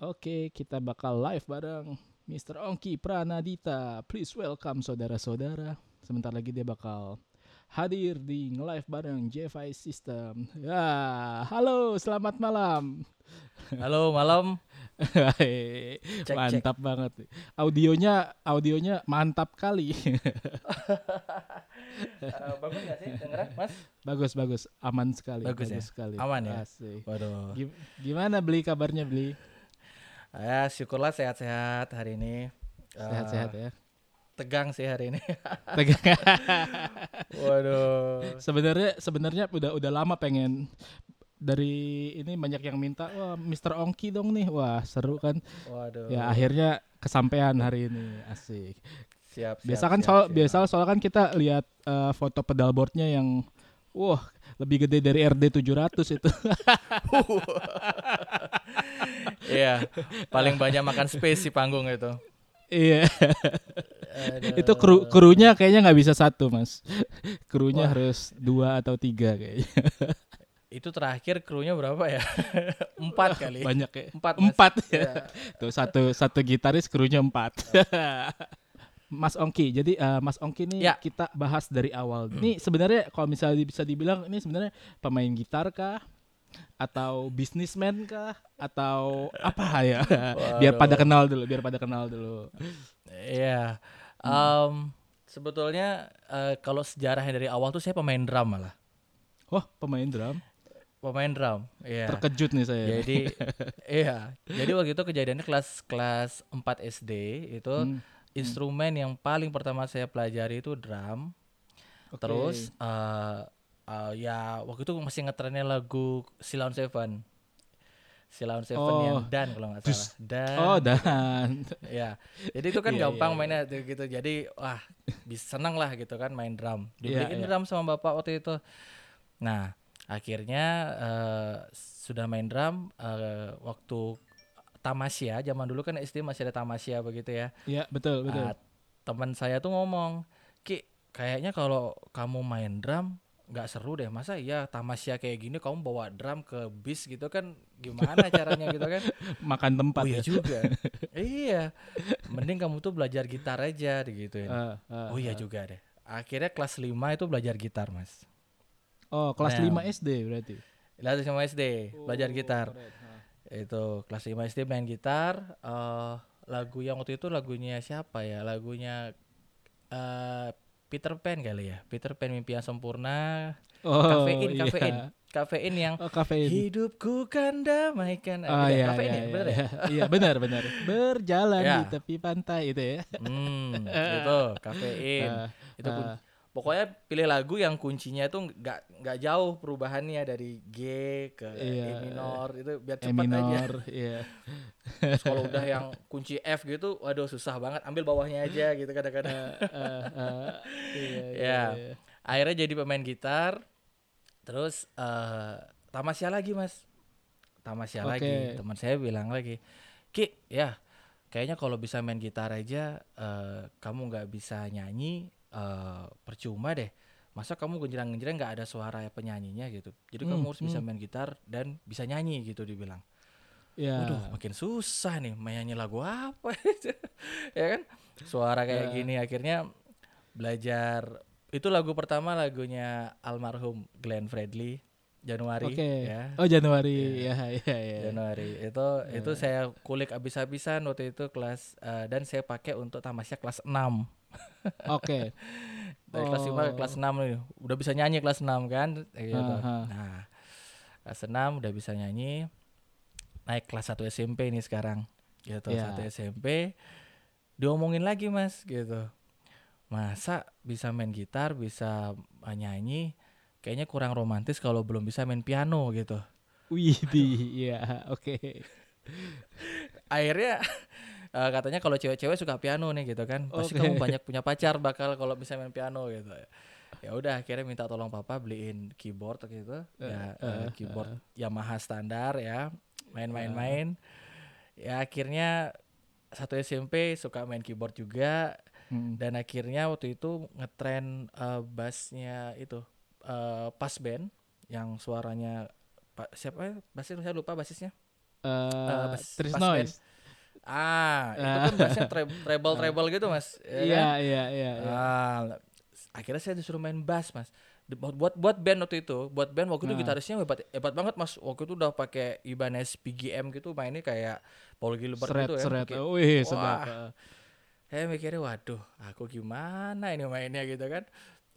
Oke, kita bakal live bareng Mr. Ongki Pranadita. Please welcome saudara-saudara. Sebentar lagi dia bakal hadir di live bareng JFI System. Ya, halo, selamat malam. Halo malam. Cek, mantap banget. Audionya, audionya mantap kali. Eh, bagus gak sih dengeran mas? bagus, bagus, aman sekali. Bagus ya? sekali. Aman ya? Asik. Waduh. Gim- Gimana beli kabarnya beli? Ya syukurlah sehat-sehat hari ini. Eh, Sehat-sehat ya. Tegang sih hari ini. Tegang. Waduh. sebenarnya sebenarnya udah udah lama pengen dari ini banyak yang minta wah Mr. Ongki dong nih wah seru kan Waduh. ya akhirnya kesampaian hari ini asik Siap. siap biasa kan siap, soal siap. biasa soal kan kita lihat eh, foto pedal boardnya yang wah lebih gede dari RD 700 itu Iya. Paling banyak makan space si panggung itu. iya itu kru krunya kayaknya nggak bisa satu mas krunya Wah. harus dua atau tiga kayaknya Itu terakhir krunya berapa ya? Empat kali. banyak ya Empat. Mas. empat Iya. ya Tuh satu satu gitaris krunya empat. Mas Ongki, jadi eh, Mas Ongki nih Ya. kita bahas dari awal. Ini sebenarnya kalau misalnya bisa dibilang ini sebenarnya pemain gitar kah? Atau bisnismen kah? Atau apa ya? biar pada kenal dulu, biar pada kenal dulu. Iya. Em, sebetulnya eh, kalau sejarahnya dari awal tuh saya pemain drum malah. Wah, pemain drum. Pemain drum. Iya. Terkejut nih saya. Jadi iya. Jadi waktu itu kejadiannya kelas kelas 4 SD itu Hmm, instrumen yang paling pertama saya pelajari itu drum. oke. Terus eh eh, ya waktu itu masih ngetrennya lagu Silon Seven. Silon Seven Oh. yang dan kalau nggak salah. Dan. Oh, dan Ya, jadi itu kan Iya, gampang iya, mainnya gitu. Jadi wah bisa seneng lah gitu kan main drum. Iya, Dibeliin iya. drum sama bapak waktu itu. Nah akhirnya eh, sudah main drum eh, waktu tamasya. Zaman dulu kan SD masih ada tamasya begitu ya. ya betul, betul. Ah, teman saya tuh ngomong, Ki kayaknya kalau kamu main drum nggak seru deh masa iya tamasya kayak gini kamu bawa drum ke bis gitu kan gimana caranya gitu kan Makan tempat oh iya ya. juga. iya. Mending kamu tuh belajar gitar aja gitu ya. Ah, ah, oh iya ah. juga deh. Akhirnya kelas 5 itu belajar gitar, Mas. Oh, kelas Nah. 5 SD berarti. Kelas 5 SD belajar Oh, gitar. keren. Ah. Itu kelas 5 SD main gitar eh lagu yang waktu itu lagunya siapa ya? Lagunya eh Peter Pan kali ya. Peter Pan mimpi yang sempurna. Oh, Kafein, iya. kafein. Kafein yang Oh, kafein. hidupku kan damaikan. Oh Bener, iya, kafein iya, ya, iya, bener ya? iya. Iya, benar benar. Berjalan Ya. di tepi pantai itu ya. Hmm, itu kafein. Ah, itu ah. Pokoknya pilih lagu yang kuncinya itu nggak nggak jauh perubahannya dari G ke Iya, E minor itu biar E cepat aja minor, iya. Terus kalau udah yang kunci F gitu waduh susah banget ambil bawahnya aja gitu kadang-kadang Ah, ah, ah. Iya, iya, Ya. iya. akhirnya jadi pemain gitar terus eh tamasya lagi mas tamasya Oke. lagi teman saya bilang lagi Ki ya kayaknya kalau bisa main gitar aja eh, kamu nggak bisa nyanyi eh, percuma deh masa kamu genjreng-genjreng nggak ada suara penyanyinya gitu jadi Hmm, kamu harus bisa hmm. main gitar dan bisa nyanyi gitu dibilang Ya. Waduh, makin susah nih nyanyi lagu apa ya kan? Suara kayak Ya. gini akhirnya belajar itu lagu pertama lagunya almarhum Glenn Fredly Januari Oke. ya. Oh, Januari. Ya, ya, ya. Januari itu itu saya kulik abis-abisan waktu itu kelas eh, dan saya pakai untuk tamasya kelas 6. Oke. Dari kelas 5 ke Oh. kelas 6 nih. Udah bisa nyanyi kelas 6 kan? Gitu. Aha. Nah, kelas 6 udah bisa nyanyi. Naik kelas 1 SMP nih sekarang. Gitu, Ya. 1 SMP. Diomongin lagi, Mas, gitu. Masa bisa main gitar, bisa nyanyi, kayaknya kurang romantis kalau belum bisa main piano gitu. Wih, iya, oke. Akhirnya uh, katanya kalau cewek-cewek suka piano nih gitu kan. Pasti Oke. kamu banyak punya pacar bakal kalau bisa main piano gitu. Ya udah akhirnya minta tolong papa beliin keyboard gitu. Ya Eh, uh, keyboard Yamaha standar ya. Main-main-main. Ya akhirnya satu SMP suka main keyboard juga Hmm. dan akhirnya waktu itu ngetren uh, bassnya itu uh, pas band yang suaranya Pak siapa ya? Basisnya saya lupa basisnya. Eh, pas- Tris pas Noise. Ah, itu Ah. kan biasanya tre- treble treble gitu mas. ya Iya, kan? iya, iya, iya. Ah, akhirnya saya disuruh main bass mas. Buat buat buat band waktu itu, buat band waktu itu Nah. gitarisnya hebat hebat banget mas. Waktu itu udah pakai Ibanez PGM gitu, mainnya kayak Paul Gilbert Seret, gitu ya. seret. Kayak- Wih, sedap. Wah. Eh, saya mikirnya waduh aku gimana ini mainnya gitu kan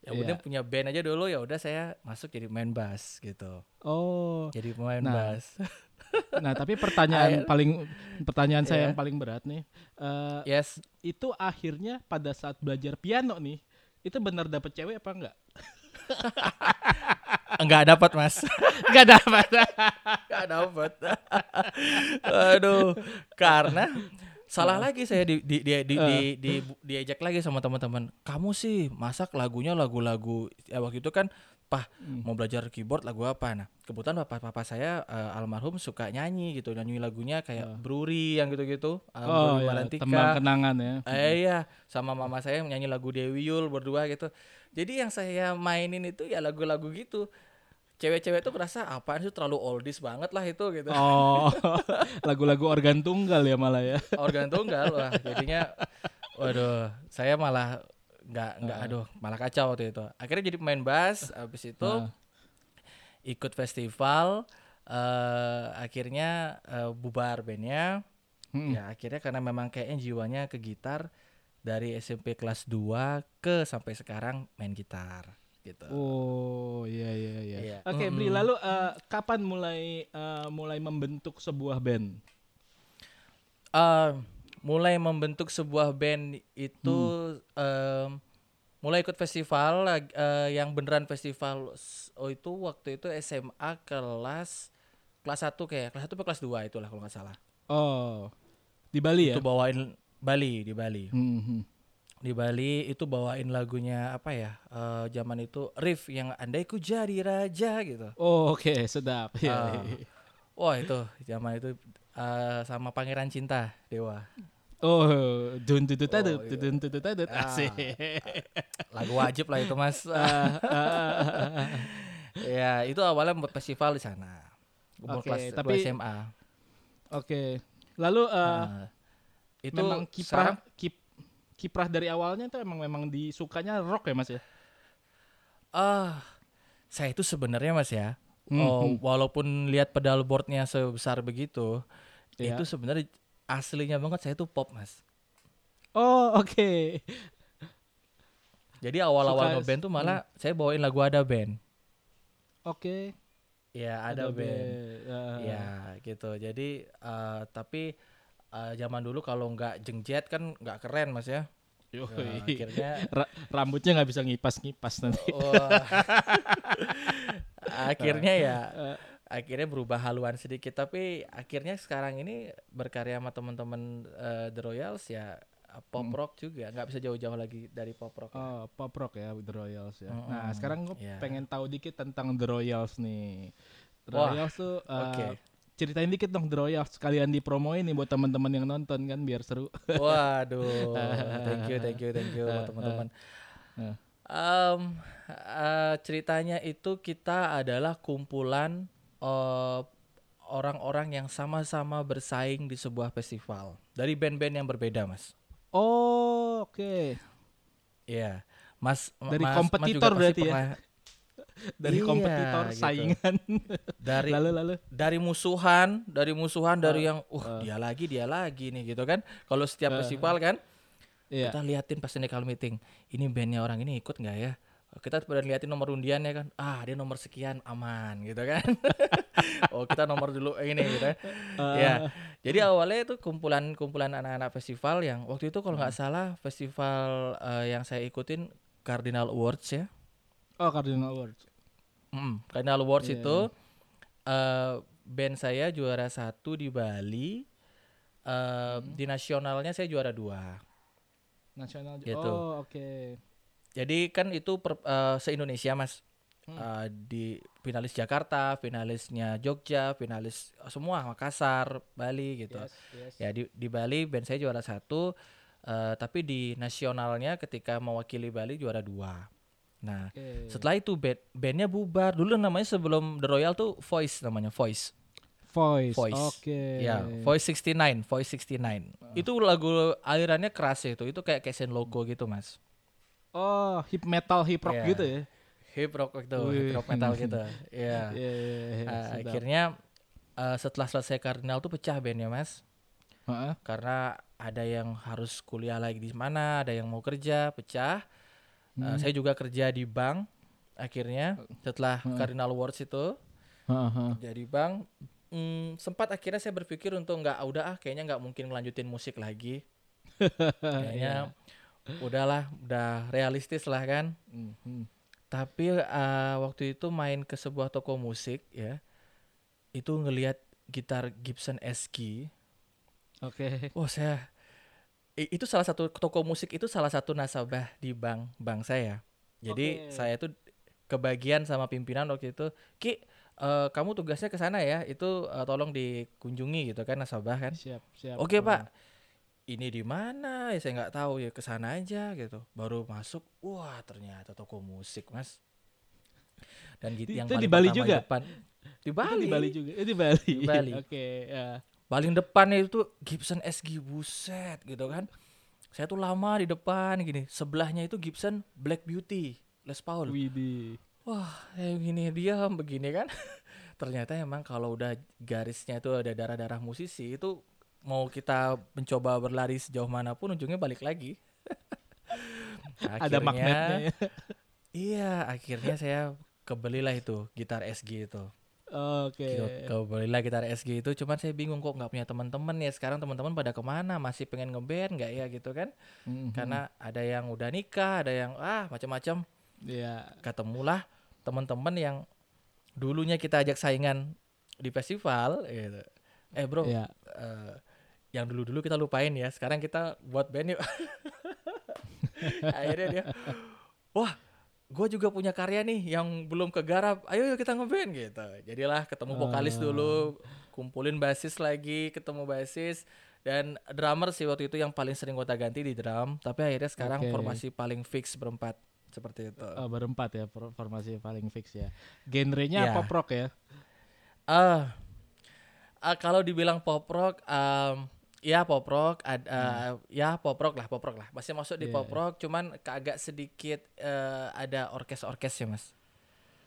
yang Iya. penting punya band aja dulu ya udah saya masuk jadi main bass gitu Oh, jadi pemain Nah, bass nah tapi pertanyaan Akhir- paling pertanyaan saya Iya. yang paling berat nih, eh, yes itu akhirnya pada saat belajar piano nih, itu benar dapet cewek apa enggak? enggak dapat mas Enggak dapat. enggak dapat aduh karena salah lagi saya di di di di, di, di- diajak lagi sama teman-teman kamu sih masak lagunya lagu-lagu ya waktu itu kan pah Hmm. mau belajar keyboard lagu apa nah kebetulan bapak papa saya eh, almarhum suka nyanyi gitu nyanyi lagunya kayak Bruri yang gitu-gitu uh, Oh, ya, Malantika. tembang kenangan ya. Eh, iya, sama mama saya nyanyi lagu Dewi Yul berdua gitu. Jadi yang saya mainin itu ya lagu-lagu gitu. Cewek-cewek tuh merasa apaan sih terlalu oldies banget lah itu gitu. Oh, lagu-lagu organ tunggal ya malah ya. Organ tunggal wah jadinya waduh, saya malah nggak nggak Ah. aduh, malah kacau waktu itu. Akhirnya jadi pemain bass habis itu Ah. ikut festival eh akhirnya eh, bubar bandnya. Hmm. Ya akhirnya karena memang kayaknya jiwanya ke gitar dari SMP kelas 2 ke sampai sekarang main gitar gitu. Oh, iya iya iya. Iya. Oke, Bri, Mm-mm. lalu eh, kapan mulai eh, mulai membentuk sebuah band? Eh, mulai membentuk sebuah band itu Hmm. em, mulai ikut festival eh, yang beneran festival oh itu waktu itu SMA kelas kelas 1 kayak kelas 1 atau kelas 2 itulah kalau nggak salah. Oh, di Bali ya? Itu bawain Bali di Bali. Hmm, hmm. Di Bali itu bawain lagunya apa ya? eh, zaman itu riff yang andai ku jadi raja gitu. Oh, oke, sedap. Iya, Ah. iya. Wah itu zaman itu eh, sama Pangeran Cinta Dewa. Oh, dun tutut tadut, Oh, iya. dun tutut tadut. Ah. Asik. Lagu wajib lah itu mas. Ah, ah, ya itu awalnya buat festival di sana. Umur Oke, kelas tapi- SMA. Oke. Lalu eh, Nah, itu memang sekarang kiprah kip- kiprah dari awalnya itu emang memang disukanya rock ya, Mas ya? ah saya itu sebenarnya mas ya. Hmm, oh, hmm. walaupun lihat pedal boardnya sebesar begitu, Iya. itu sebenarnya aslinya banget saya itu pop mas. Oh, oke. Jadi awal-awal ngeband tuh malah saya bawain lagu ada band. Oke. Ya ada, band. Ah. Ya gitu. Jadi eh, tapi eh, zaman dulu kalau nggak jengjet kan nggak keren mas ya. Yoi. Ya, akhirnya Ra- rambutnya nggak bisa ngipas-ngipas nanti. wah. akhirnya ya Eh, akhirnya berubah haluan sedikit tapi akhirnya sekarang ini berkarya sama teman-teman eh, The Royals ya eh, pop Hmm. rock juga nggak bisa jauh-jauh lagi dari pop rock. ya. Oh, pop rock ya The Royals ya. Nah, Mm-mm, sekarang gue iya. pengen tahu dikit tentang The Royals nih. The Wah, Royals tuh uh, Oke. ceritain dikit dong The Royals sekalian dipromoin nih buat teman-teman yang nonton kan biar seru. Waduh, thank you, thank you, thank you buat Eh, teman-teman. eh. Em, eh, ceritanya itu kita adalah kumpulan eh, orang-orang yang sama-sama bersaing di sebuah festival dari band-band yang berbeda, Mas. Oh, oke. Iya, Mas. Dari Mas- Mas kompetitor pasti berarti ya? pernah- Dari Iya, kompetitor gitu. saingan. Dari lalu lalu. dari musuhan, dari musuhan, dari Eh, yang, uh, eh. dia lagi, dia lagi nih, gitu kan? Kalau setiap Eh, festival kan, Iya. kita liatin pas technical meeting ini bandnya orang ini ikut nggak ya kita pada liatin nomor undiannya kan ah dia nomor sekian aman gitu kan oh kita nomor dulu eh, ini gitu kan. Eh, ya jadi awalnya itu kumpulan kumpulan anak-anak festival yang waktu itu kalau Hmm. nggak salah festival eh, yang saya ikutin Cardinal Awards ya Oh, Cardinal Awards. Mm, Cardinal Awards Iya, itu eh, band saya juara satu di Bali eh, Hmm. di nasionalnya saya juara dua Nasional. Gitu. Oh, oke. Jadi kan itu per, eh, se-Indonesia Mas. Hmm. Eh, di finalis Jakarta, finalisnya Jogja, finalis eh, semua Makassar, Bali gitu. Yes, yes. Ya di di Bali band saya juara satu, eh, tapi di nasionalnya ketika mewakili Bali juara dua. Nah Oke. setelah itu band bandnya bubar. Dulu namanya sebelum The Royal tuh Voice namanya Voice. Voice. Voice. Oke. Ya, Voice 69, Voice 69. Itu lagu alirannya keras itu. Itu kayak Kesen Logo gitu, Mas. Oh, hip metal, hip rock Iya. gitu ya. Hip rock gitu, Wih. hip rock metal gitu. Iya. Iya, iya, iya, Uh, sedap. akhirnya uh, setelah selesai Kardinal tuh pecah bandnya, Mas. Heeh. Karena ada yang harus kuliah lagi di mana, ada yang mau kerja, pecah. Uh, Hmm. saya juga kerja di bank akhirnya setelah Heeh. Cardinal Awards itu Heeh, heeh. jadi bank mm, sempat akhirnya saya berpikir untuk nggak ah, udah ah kayaknya nggak mungkin melanjutin musik lagi kayaknya udahlah udah realistis lah kan Mhm. tapi uh, waktu itu main ke sebuah toko musik ya itu ngelihat gitar Gibson SG Oke. wah saya i- itu salah satu toko musik itu salah satu nasabah di bank bank saya jadi Oke. saya tuh kebagian sama pimpinan waktu itu ki eh, kamu tugasnya ke sana ya itu eh, tolong dikunjungi gitu kan nasabah kan Siap, siap. Oke pak, ini di mana? Ya saya nggak tahu ya ke sana aja gitu. Baru masuk, wah ternyata toko musik mas. Dan gitu Di- yang itu di paling Bali pertama juga? Depan. Di Itu Bali. di Bali juga. Eh, di Bali. Di Bali. Oke, ya. Paling depannya itu Gibson SG buset gitu kan. Saya tuh lama di depan gini. Sebelahnya itu Gibson Black Beauty Les Paul. Widih. Wah, kayak gini diam begini kan. Ternyata emang kalau udah garisnya itu ada darah-darah musisi itu mau kita mencoba berlari sejauh mana pun ujungnya balik lagi. Ada magnetnya ya. Iya, akhirnya saya kebelilah itu gitar SG itu. Oke. Gitu, Kebelilah gitar SG itu, cuman saya bingung kok nggak punya teman-teman ya. Sekarang teman-teman pada ke mana? Masih pengen ngeband nggak ya gitu kan? Mhm. Karena ada yang udah nikah, ada yang ah macam-macam Iya. ketemulah teman-teman yang dulunya kita ajak saingan di festival gitu. Eh bro, Iya. eh, yang dulu-dulu kita lupain ya. Sekarang kita buat band yuk. Akhirnya dia, wah, gue juga punya karya nih yang belum kegarap. Ayo yuk kita ngeband gitu. Jadilah ketemu vokalis Ah. dulu, kumpulin basis lagi, ketemu basis dan drummer sih waktu itu yang paling sering gonta ganti di drum. Tapi akhirnya sekarang Oke. formasi paling fix berempat seperti itu. Oh, berempat ya for- formasi paling fix ya. Genrenya Iya. pop rock ya. Ah, ah, kalau dibilang pop rock, em, ya pop rock, ad- eh, ya pop rock lah, pop rock lah. Masih masuk di Iya, pop rock, cuman agak sedikit eh, ada orkes-orkes ya mas.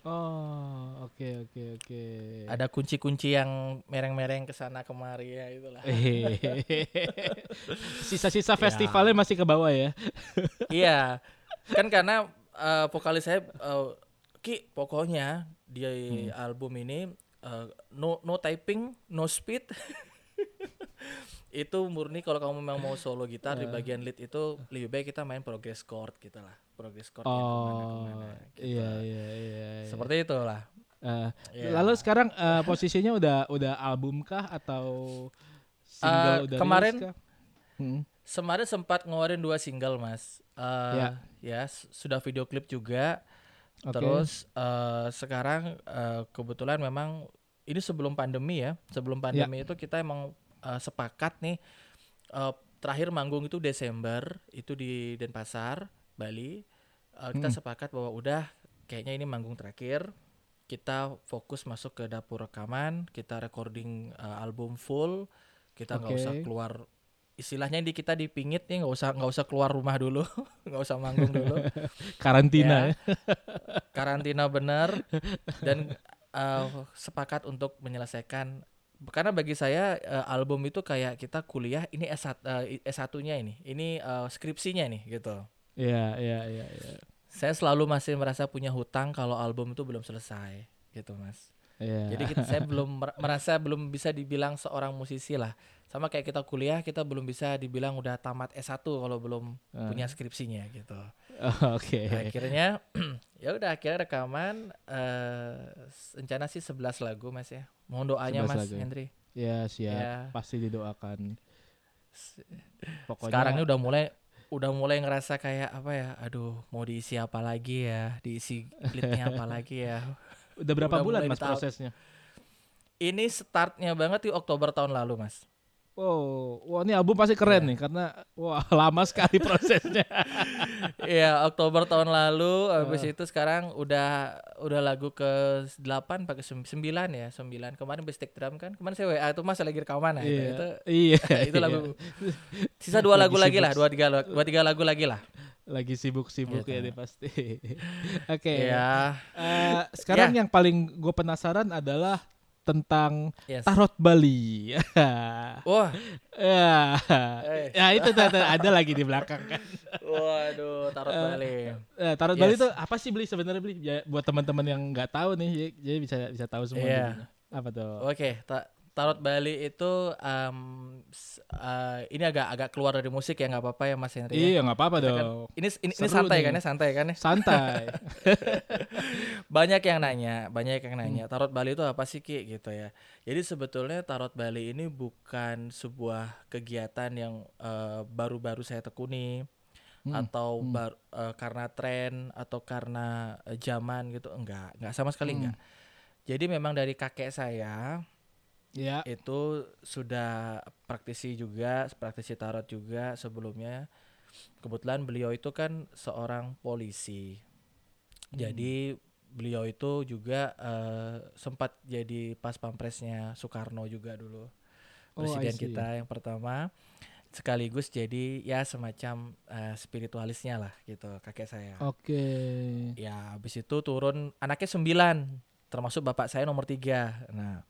Oh, oke oke oke. Ada kunci-kunci yang mereng-mereng ke sana kemari ya itulah. Sisa-sisa Ya. festivalnya masih ke bawah ya. iya, kan karena eh, vokalis saya eh, Ki pokoknya di Hmm. album ini eh, no no typing, no speed. itu murni kalau kamu memang mau solo gitar di Eh. bagian lead itu lebih baik kita main progress chord gitu lah. Progress chord Oh, ke mana-kemana gitu. iya iya iya. iya. Seperti itulah. Eh, Iya. Lalu sekarang eh, posisinya udah udah album kah atau single Eh, udah kemarin- kah? Hmm. Semarin sempat ngeluarin dua single mas. Eh, Ya. ya sudah video klip juga. Oke. Terus eh, sekarang eh, kebetulan memang ini sebelum pandemi ya. Sebelum pandemi itu kita emang eh, sepakat nih eh, terakhir manggung itu Desember itu di Denpasar, Bali. Eh, kita Mm. sepakat bahwa udah kayaknya ini manggung terakhir. Kita fokus masuk ke dapur rekaman, kita recording eh, album full. Kita nggak usah Oke. keluar istilahnya di kita dipingit nih nggak usah nggak usah keluar rumah dulu nggak usah manggung dulu Karantina ya. karantina benar dan eh, sepakat untuk menyelesaikan karena bagi saya eh, album itu kayak kita kuliah ini S1 eh, S1-nya ini ini eh, skripsinya nih gitu Iya iya iya iya. saya selalu masih merasa punya hutang kalau album itu belum selesai gitu mas Iya. jadi kita, saya belum mer- merasa belum bisa dibilang seorang musisi lah sama kayak kita kuliah kita belum bisa dibilang udah tamat S1 kalau belum Ah. punya skripsinya gitu Oh, Oke. akhirnya ya udah akhirnya rekaman eh rencana sih 11 lagu Mas ya. Mohon doanya 11 Mas lagu ya. Hendri. Ya siap. Ya. Pasti didoakan. Pokoknya Sekarang ini udah mulai udah mulai ngerasa kayak apa ya? Aduh, mau diisi apa lagi ya? Diisi leadnya apa lagi ya? udah berapa udah bulan mas prosesnya? Ini startnya banget di Oktober tahun lalu, Mas. Oh, wah ini album pasti keren Iya. nih karena wah lama sekali prosesnya. Iya, Oktober tahun lalu habis itu sekarang udah udah lagu ke 8 pakai 9 ya, 9. Kemarin bestek drum kan. Kemarin saya WA itu Mas lagi rekaman nah, itu, iya. itu iya. itu iya. lagu sisa dua Lagi lagu lagi lah, dua tiga dua tiga lagu lagi lah. lagi sibuk-sibuk Gitu. ya dia pasti. Oke. Iya. Eh, sekarang Ya. yang paling gue penasaran adalah tentang Yes. tarot Bali. Wah, ya, Eh. ya itu ada lagi di belakang kan. waduh, tarot Eh, Bali. Eh, tarot Bali Yes. itu apa sih beli sebenarnya beli? Ya, buat teman-teman yang nggak tahu nih, jadi- jadi bisa bisa tahu semua. Jadinya. Apa tuh? Oke, ta- tarot Bali itu s- eh, ini agak agak keluar dari musik ya nggak apa-apa ya Mas Henry. ya? Iya nggak apa-apa kan- dong. Ini ini, ini Seru santai nih. kan ya, santai kan ya. Santai. Banyak yang nanya, banyak yang nanya, Hmm. tarot Bali itu apa sih Ki gitu ya. Jadi sebetulnya tarot Bali ini bukan sebuah kegiatan yang eh, baru-baru saya tekuni Hmm, atau hmm. bar- eh, karena tren atau karena eh, zaman gitu, enggak, enggak sama sekali Hmm. enggak. Jadi memang dari kakek saya ya. itu sudah praktisi juga, praktisi tarot juga sebelumnya. Kebetulan beliau itu kan seorang polisi. Hmm. Jadi beliau itu juga eh, sempat jadi pas pampresnya Soekarno juga dulu. Oh, Presiden see. kita yang pertama sekaligus jadi ya semacam eh, spiritualisnya lah gitu kakek saya. Oke. Ya habis itu turun anaknya sembilan termasuk bapak saya nomor tiga. Nah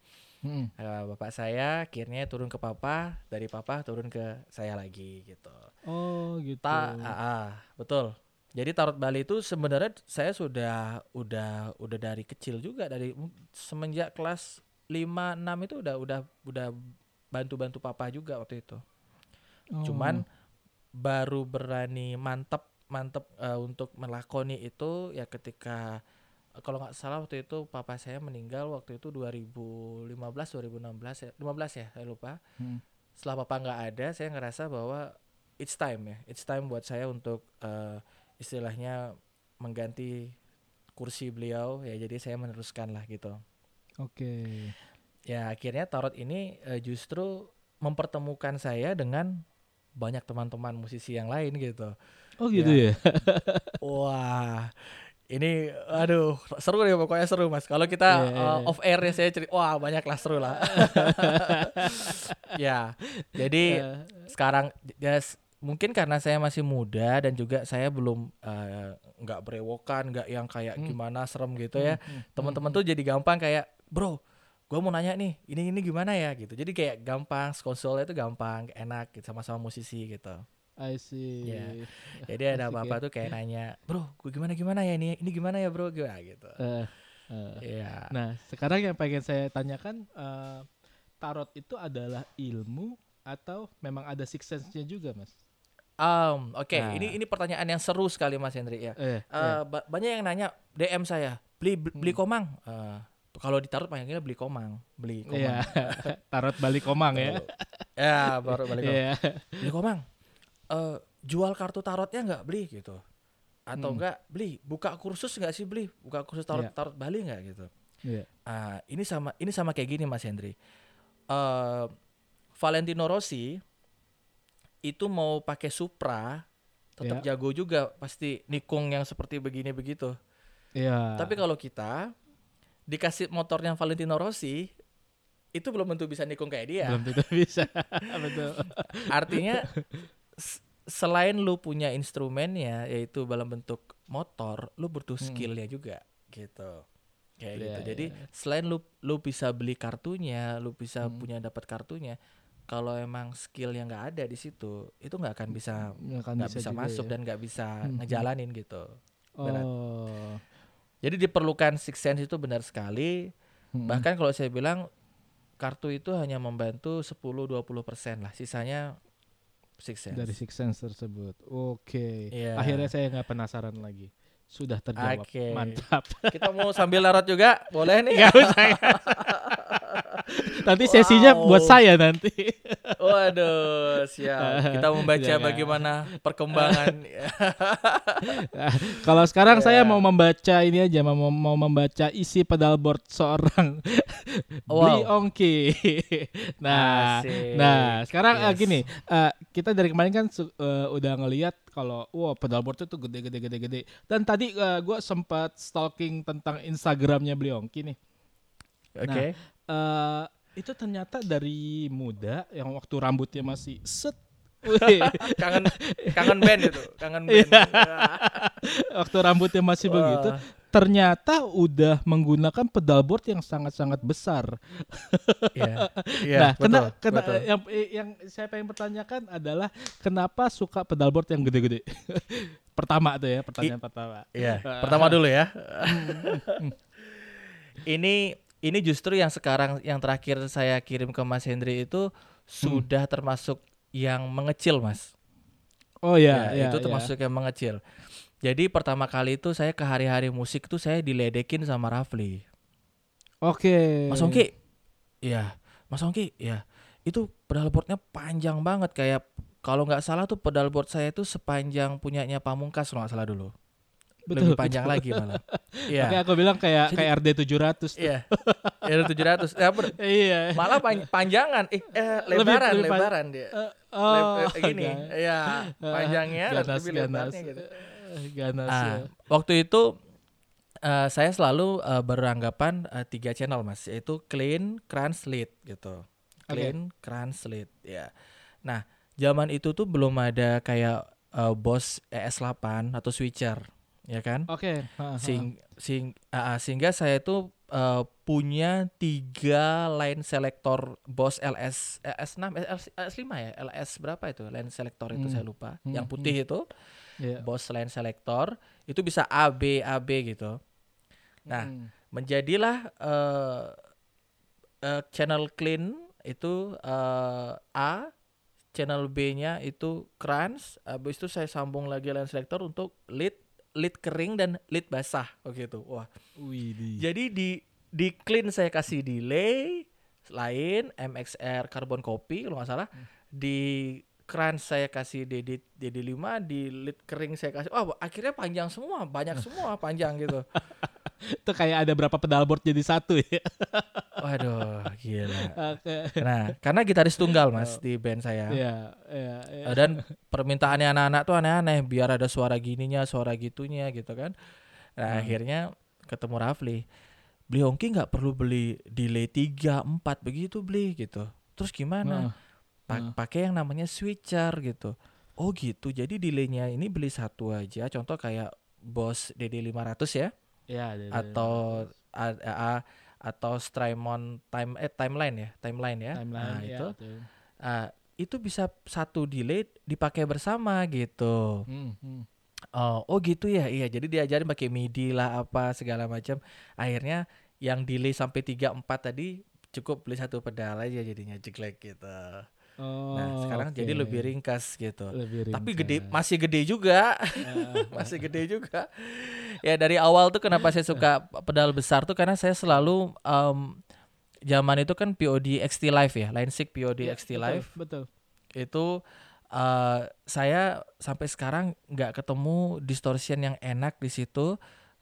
Hmm. Eh, bapak saya akhirnya turun ke papa, dari papa turun ke saya lagi gitu. Oh gitu. Ta, ah, ah, betul. Jadi tarot Bali itu sebenarnya saya sudah udah udah dari kecil juga dari semenjak kelas 5 6 itu udah udah udah bantu-bantu papa juga waktu itu. Oh. Cuman baru berani mantep mantep eh, untuk melakoni itu ya ketika kalau nggak salah waktu itu papa saya meninggal waktu itu 2015 2016 ya 15 ya saya lupa Hmm. setelah papa nggak ada saya ngerasa bahwa it's time ya it's time buat saya untuk eh, istilahnya mengganti kursi beliau ya jadi saya meneruskan lah gitu Oke. ya akhirnya tarot ini eh, justru mempertemukan saya dengan banyak teman-teman musisi yang lain gitu Oh gitu Ya. ya. wah ini aduh seru deh pokoknya seru mas. Kalau kita Iya, iya, eh, iya. off air ya saya cerita wah banyak lah seru lah. Ya jadi Eh, sekarang ya mungkin karena saya masih muda dan juga saya belum eh, nggak berewokan nggak yang kayak Hmm. gimana serem gitu ya. hmm, hmm, teman-teman hmm. tuh jadi gampang kayak bro gue mau nanya nih ini ini gimana ya? gitu. Jadi kayak gampang konsolnya itu gampang enak gitu, sama-sama musisi gitu I see. Iya. jadi ada apa-apa ya. tuh kayak nanya bro gue gimana gimana ya ini ini gimana ya bro gue gitu Eh, eh. Iya Nah, sekarang yang pengen saya tanyakan eh, tarot itu adalah ilmu atau memang ada six sense-nya juga, Mas? Um, oke Nah. ini ini pertanyaan yang seru sekali mas Hendri ya Eh, Eh, ba- banyak yang nanya DM saya beli beli Hmm. komang Eh, kalau di tarot panggilnya beli komang beli komang Iya. tarot balik komang ya. ya baru balik komang Iya. beli komang eh jual kartu tarotnya nggak beli gitu atau Hmm. enggak beli buka kursus nggak sih beli buka kursus tarot Iya. tarot Bali nggak gitu Iya. ah ini sama ini sama kayak gini Mas Hendri eh Valentino Rossi itu mau pakai Supra tetap Iya. jago juga pasti nikung yang seperti begini begitu Iya. tapi kalau kita dikasih motornya Valentino Rossi itu belum tentu bisa nikung kayak dia belum tentu bisa. Betul. Artinya selain lu punya instrumennya yaitu dalam bentuk motor, lu butuh Hmm. skillnya juga gitu. Kayak Iya, gitu. Jadi iya. selain lu lu bisa beli kartunya, lu bisa Hmm. punya dapat kartunya, kalau emang skill yang nggak ada di situ, itu nggak akan bisa Nggak bisa, juga masuk ya. dan nggak bisa Hmm. ngejalanin gitu. berat. Oh. Jadi diperlukan six sense itu benar sekali. Mm-mm. Bahkan kalau saya bilang kartu itu hanya membantu 10-20% lah, sisanya six sense. dari six sense tersebut. Oke. Iya. Akhirnya saya nggak penasaran lagi. Sudah terjawab. Oke. Mantap. Kita mau sambil larut juga, boleh nih. Nggak usah. nanti sesinya Wow. buat saya nanti. Waduh, siap. Kita membaca Jangan. bagaimana perkembangan. Kalau sekarang saya Ya. mau membaca ini aja, mau mau membaca isi pedalboard seorang Bli Wow. Ongki. nah, Asik. nah sekarang eh, Yes. gini, eh, kita dari kemarin kan eh, udah ngelihat kalau wow pedalboard itu gede gede gede gede. Dan tadi gue sempat stalking tentang Instagramnya Bli Ongki nih. Oke. Eh itu ternyata dari muda yang waktu rambutnya masih set kangen kangen band itu, kangen band. Iya. waktu rambutnya masih Wah. begitu ternyata udah menggunakan pedalboard yang sangat-sangat besar. Iya. Iya, nah, betul, kena- betul. yang yang saya pengen pertanyakan adalah kenapa suka pedalboard yang gede-gede? pertama tuh ya, pertanyaan pertama. Iya, pertama dulu ya. ini ini justru yang sekarang yang terakhir saya kirim ke Mas Hendri itu sudah termasuk yang mengecil, Mas. Oh ya, Ya, ya, itu ya. termasuk yang mengecil. Jadi pertama kali itu saya ke hari-hari musik tuh saya diledekin sama Rafli. Oke. Mas Ongki, iya, Mas Ongki, ya, itu pedalboardnya panjang banget kayak kalau nggak salah tuh pedalboard saya itu sepanjang punyanya Pamungkas kalau nggak salah dulu. Betul, Lebih panjang lagi malah. Iya. Oke, aku bilang kayak Jadi- kayak RD 700 tuh. Iya. Ya 700. Ya, bener. Iya. malah pan- panjangan, eh, eh, Lebih- lebaran, lebih pan- lebaran dia. Leb- oh, eh, gini, ga- ya, panjangnya ganas, lebih ganas. lebarnya gitu. Eh, Ganas. Ah, ya. waktu itu eh, saya selalu eh, beranggapan eh, tiga channel mas, yaitu clean, crunch, lead gitu. Clean, crunch, lead. Ya. Nah, zaman itu tuh belum ada kayak eh, Boss ES8 atau switcher, ya kan? Oke. ha. Sing, sing, ah, sehingga saya tuh eh, punya tiga line selector Boss LS eh, S6 LS, LS5 ya LS berapa itu line selector itu Hmm. saya lupa Hmm, yang putih itu Iya. Boss line selector itu bisa A B A B gitu nah, Hmm. menjadilah eh eh, channel clean itu eh, A channel B-nya itu crunch habis itu saya sambung lagi line selector untuk lead lead kering dan lead basah begitu wah Widih. jadi di di clean saya kasih delay lain MXR carbon copy kalau nggak salah. Di crunch saya kasih DD DD5, di lead kering saya kasih. Wah, akhirnya panjang semua, banyak semua panjang gitu. Itu kayak ada berapa pedalboard jadi satu ya. Waduh, gila. Oke. Nah, karena gitaris tunggal Mas di band saya. Iya, iya, iya. Eh, Dan permintaannya anak-anak tuh aneh-aneh biar ada suara gininya, suara gitunya gitu kan. Nah, Hmm. akhirnya ketemu Rafli. Beli Ongki nggak perlu beli delay 3, 4 begitu beli gitu. Terus gimana? Pa-. Pakai yang namanya switcher gitu. Oh gitu. Jadi delaynya ini beli satu aja. Contoh kayak Boss DD500 ya Iya, iya. atau a, a- atau Strymon time eh timeline ya, timeline ya. timeline Nah, iya, itu betul. ah, itu bisa satu delay dipakai bersama gitu. Hmm, hmm. Oh, oh gitu ya. Iya, jadi diajarin pakai MIDI lah apa segala macam. Akhirnya yang delay sampai 3 4 tadi cukup beli satu pedal aja jadinya jeglek gitu. Oh, nah, sekarang jadi oke. lebih ringkas gitu. lebih Tapi ringkas. gede masih gede juga. Ah, masih gede juga. Ya dari awal tuh kenapa saya suka pedal besar tuh karena saya selalu em, zaman itu kan POD XT Live ya, Line POD iya, XT betul, Live Betul. itu eh saya sampai sekarang nggak ketemu distortion yang enak di situ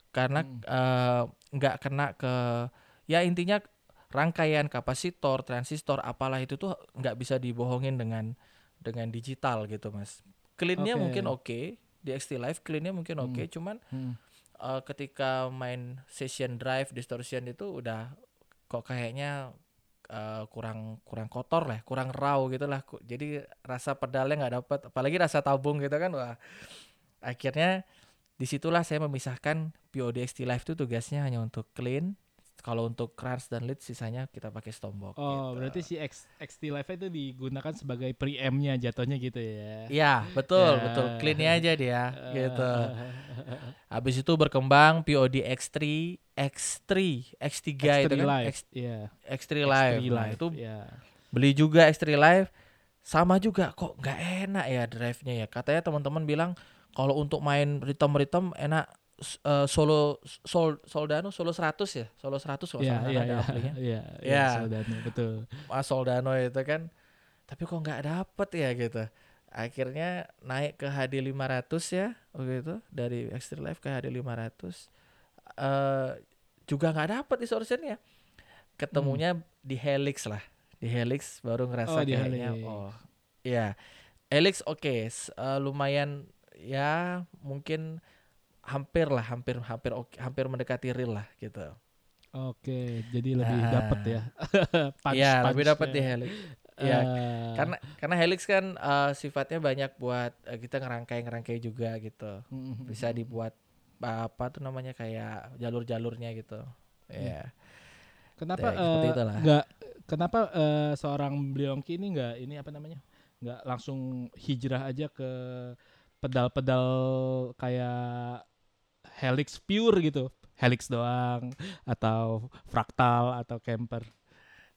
karena Hmm. eh, nggak kena ke ya intinya rangkaian kapasitor transistor apalah itu tuh nggak bisa dibohongin dengan dengan digital gitu mas cleannya Oke. mungkin oke di XT Live cleannya mungkin oke Hmm. cuman Hmm. Eh, ketika main session drive distortion itu udah kok kayaknya eh, kurang kurang kotor lah kurang raw gitu lah. Jadi rasa pedalnya nggak dapet apalagi rasa tabung gitu kan. Wah akhirnya di situlah saya memisahkan POD XT Live itu tugasnya hanya untuk clean kalau untuk crunch dan lead sisanya kita pakai stombok Oh, gitu. berarti si X, XT Live itu digunakan sebagai preamp-nya jatuhnya gitu ya. Iya betul Ya. betul cleannya aja dia gitu habis itu berkembang POD X3 X3 X3, itu X3 kan Live. X, Iya. X3 Live, X3 Nah, Live. itu ya. beli juga X3 Live sama juga kok nggak enak ya drive-nya ya katanya teman-teman bilang kalau untuk main rhythm rhythm enak eh, solo sol Soldano solo 100 ya? Solo 100 kalau salah iya, ada iya, amplinya iya, iya, Iya. Soldano, betul. Mas Soldano itu kan tapi kok nggak dapet ya gitu. Akhirnya naik ke HD 500 ya begitu dari Extreme Life ke HD 500 eh juga nggak dapet distortionnya ketemunya di Helix lah. Di Helix baru ngerasa Oh, kayaknya Helix. oh iya. Helix oke s- eh, lumayan ya mungkin hampir lah hampir hampir hampir mendekati real lah gitu Oke, jadi lebih Ah. dapet ya. Punch- Iya lebih dapat di. Helix Iya, Eh, karena karena helix kan eh, sifatnya banyak buat eh, kita ngerangkai ngerangkai juga gitu mm, bisa dibuat apa tuh namanya kayak jalur-jalurnya gitu ya Kenapa Ya, seperti eh, itulah. nggak? Kenapa eh, seorang Bliongki ini nggak ini apa namanya? Nggak langsung hijrah aja ke pedal-pedal kayak Helix pure gitu, Helix doang atau fraktal atau camper.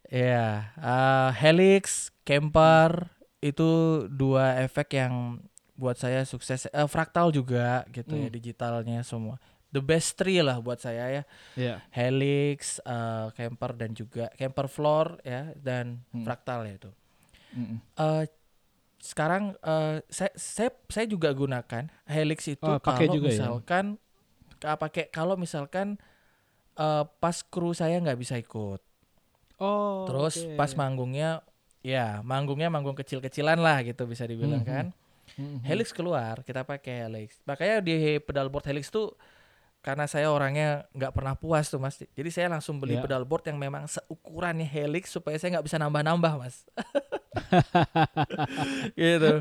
ya eh, helix camper itu dua efek yang buat saya sukses eh, fraktal juga gitu ya Hmm. digitalnya semua the best three lah buat saya ya Iya. helix eh, camper dan juga camper floor ya dan Hmm. fraktal ya itu eh sekarang eh saya saya saya juga gunakan Helix itu Oh, kalau juga ya? misalkan ka- pakai kalau misalkan eh pas kru saya nggak bisa ikut. Oh. Terus oke. pas manggungnya ya manggungnya manggung kecil-kecilan lah gitu bisa dibilang Mhm. kan. Mhm. Helix keluar, kita pakai Helix. Makanya di pedalboard Helix tuh karena saya orangnya nggak pernah puas tuh mas, jadi saya langsung beli Ya. pedalboard yang memang seukurannya Helix supaya saya nggak bisa nambah-nambah mas. gitu.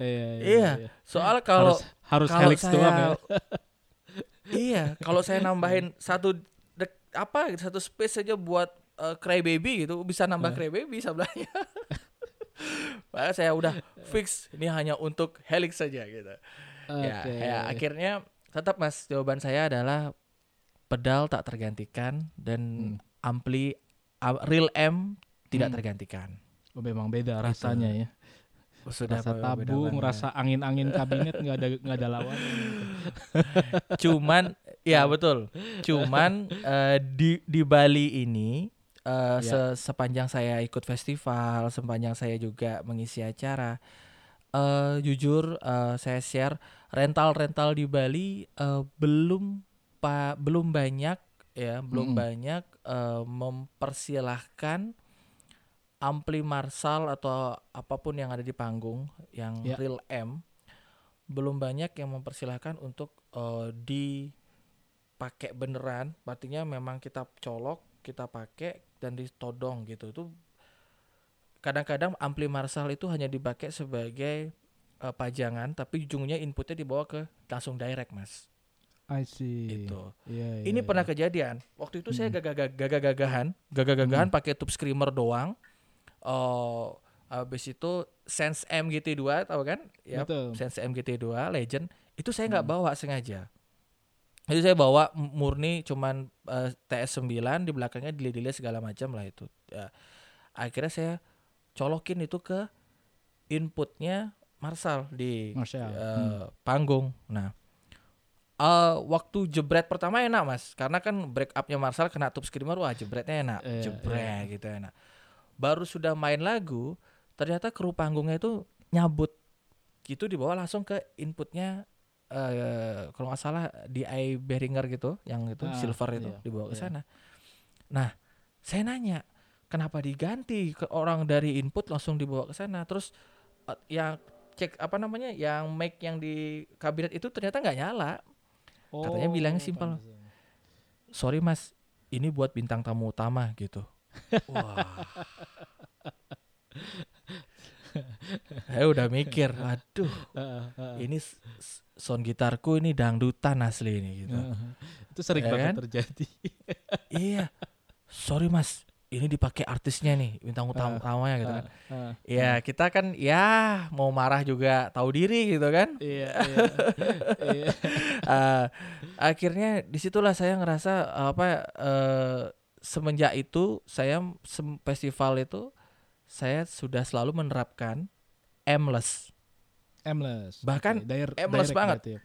Iya, Iya. Soal kalau harus harus kalau Helix saya doang ya. iya, kalau saya nambahin satu dek, apa gitu, satu space aja buat uh, Crybaby gitu, bisa nambah Eh. Crybaby sebelahnya. Makanya saya udah fix ini hanya untuk Helix saja gitu. Ya, Oke. ya, akhirnya tetap Mas jawaban saya adalah pedal tak tergantikan dan Hmm. ampli real M tidak Hmm. tergantikan. Oh, memang beda rasanya ya. Sudah rasa beda tabung, banget. rasa angin-angin kabinet nggak ada nggak ada lawan. cuman ya betul cuman eh, di di Bali ini eh, Ya. se- sepanjang saya ikut festival sepanjang saya juga mengisi acara eh jujur eh, saya share rental rental di Bali eh, belum pa, belum banyak ya belum Mm-mm. banyak eh, mempersilahkan ampli Marshall atau apa pun yang ada di panggung yang Ya. real M belum banyak yang mempersilahkan untuk eh, dipakai beneran artinya memang kita colok kita pakai dan ditodong gitu itu kadang-kadang ampli Marshall itu hanya dipakai sebagai eh, pajangan tapi ujungnya inputnya dibawa ke langsung direct mas I see. itu Iya, ini iya, pernah kejadian. Waktu itu saya Hmm. gagah- gagah-gagahan, gagah-gagahan Hmm. pakai tube screamer doang. Oh, habis itu Sense M GT2 tahu kan? Ya, Betul. Sense M GT2 Legend. Itu saya nggak Hmm. bawa sengaja. Jadi saya bawa murni cuman eh, TS9 di belakangnya delay-delay segala macam lah itu. Ya. Akhirnya saya colokin itu ke inputnya Marshall di Marshall. eh, Hmm. panggung. Nah, eh waktu jebret pertama enak mas, karena kan break upnya Marshall kena tube screamer, wah jebretnya enak, Iya, jebret gitu enak. Baru sudah main lagu, ternyata kru panggungnya itu nyabut, gitu dibawa langsung ke inputnya eh kalau nggak salah di i Behringer gitu, yang itu Ah, silver itu iya, dibawa ke iya. sana. Nah, saya nanya kenapa diganti ke orang dari input langsung dibawa ke sana, terus eh, yang cek apa namanya, yang mic yang di kabinet itu ternyata nggak nyala. katanya bilangnya simpel. Oh, pantesan. Sorry mas, ini buat bintang tamu utama gitu. Wah. saya udah mikir, aduh, ini sound gitarku ini dangdutan asli ini gitu. Itu sering Ya banget kan? terjadi. iya, sorry mas, ini dipakai artisnya nih, bintang utama Ah, utamanya gitu kan. Heeh. Ya kita kan ya mau marah juga tahu diri gitu kan. Iya, iya. Iya. Akhirnya di situlah saya ngerasa apa eh, semenjak itu saya sem- festival itu saya sudah selalu menerapkan aimless Aimless. Bahkan Oke, dire- aimless direct banget. ya.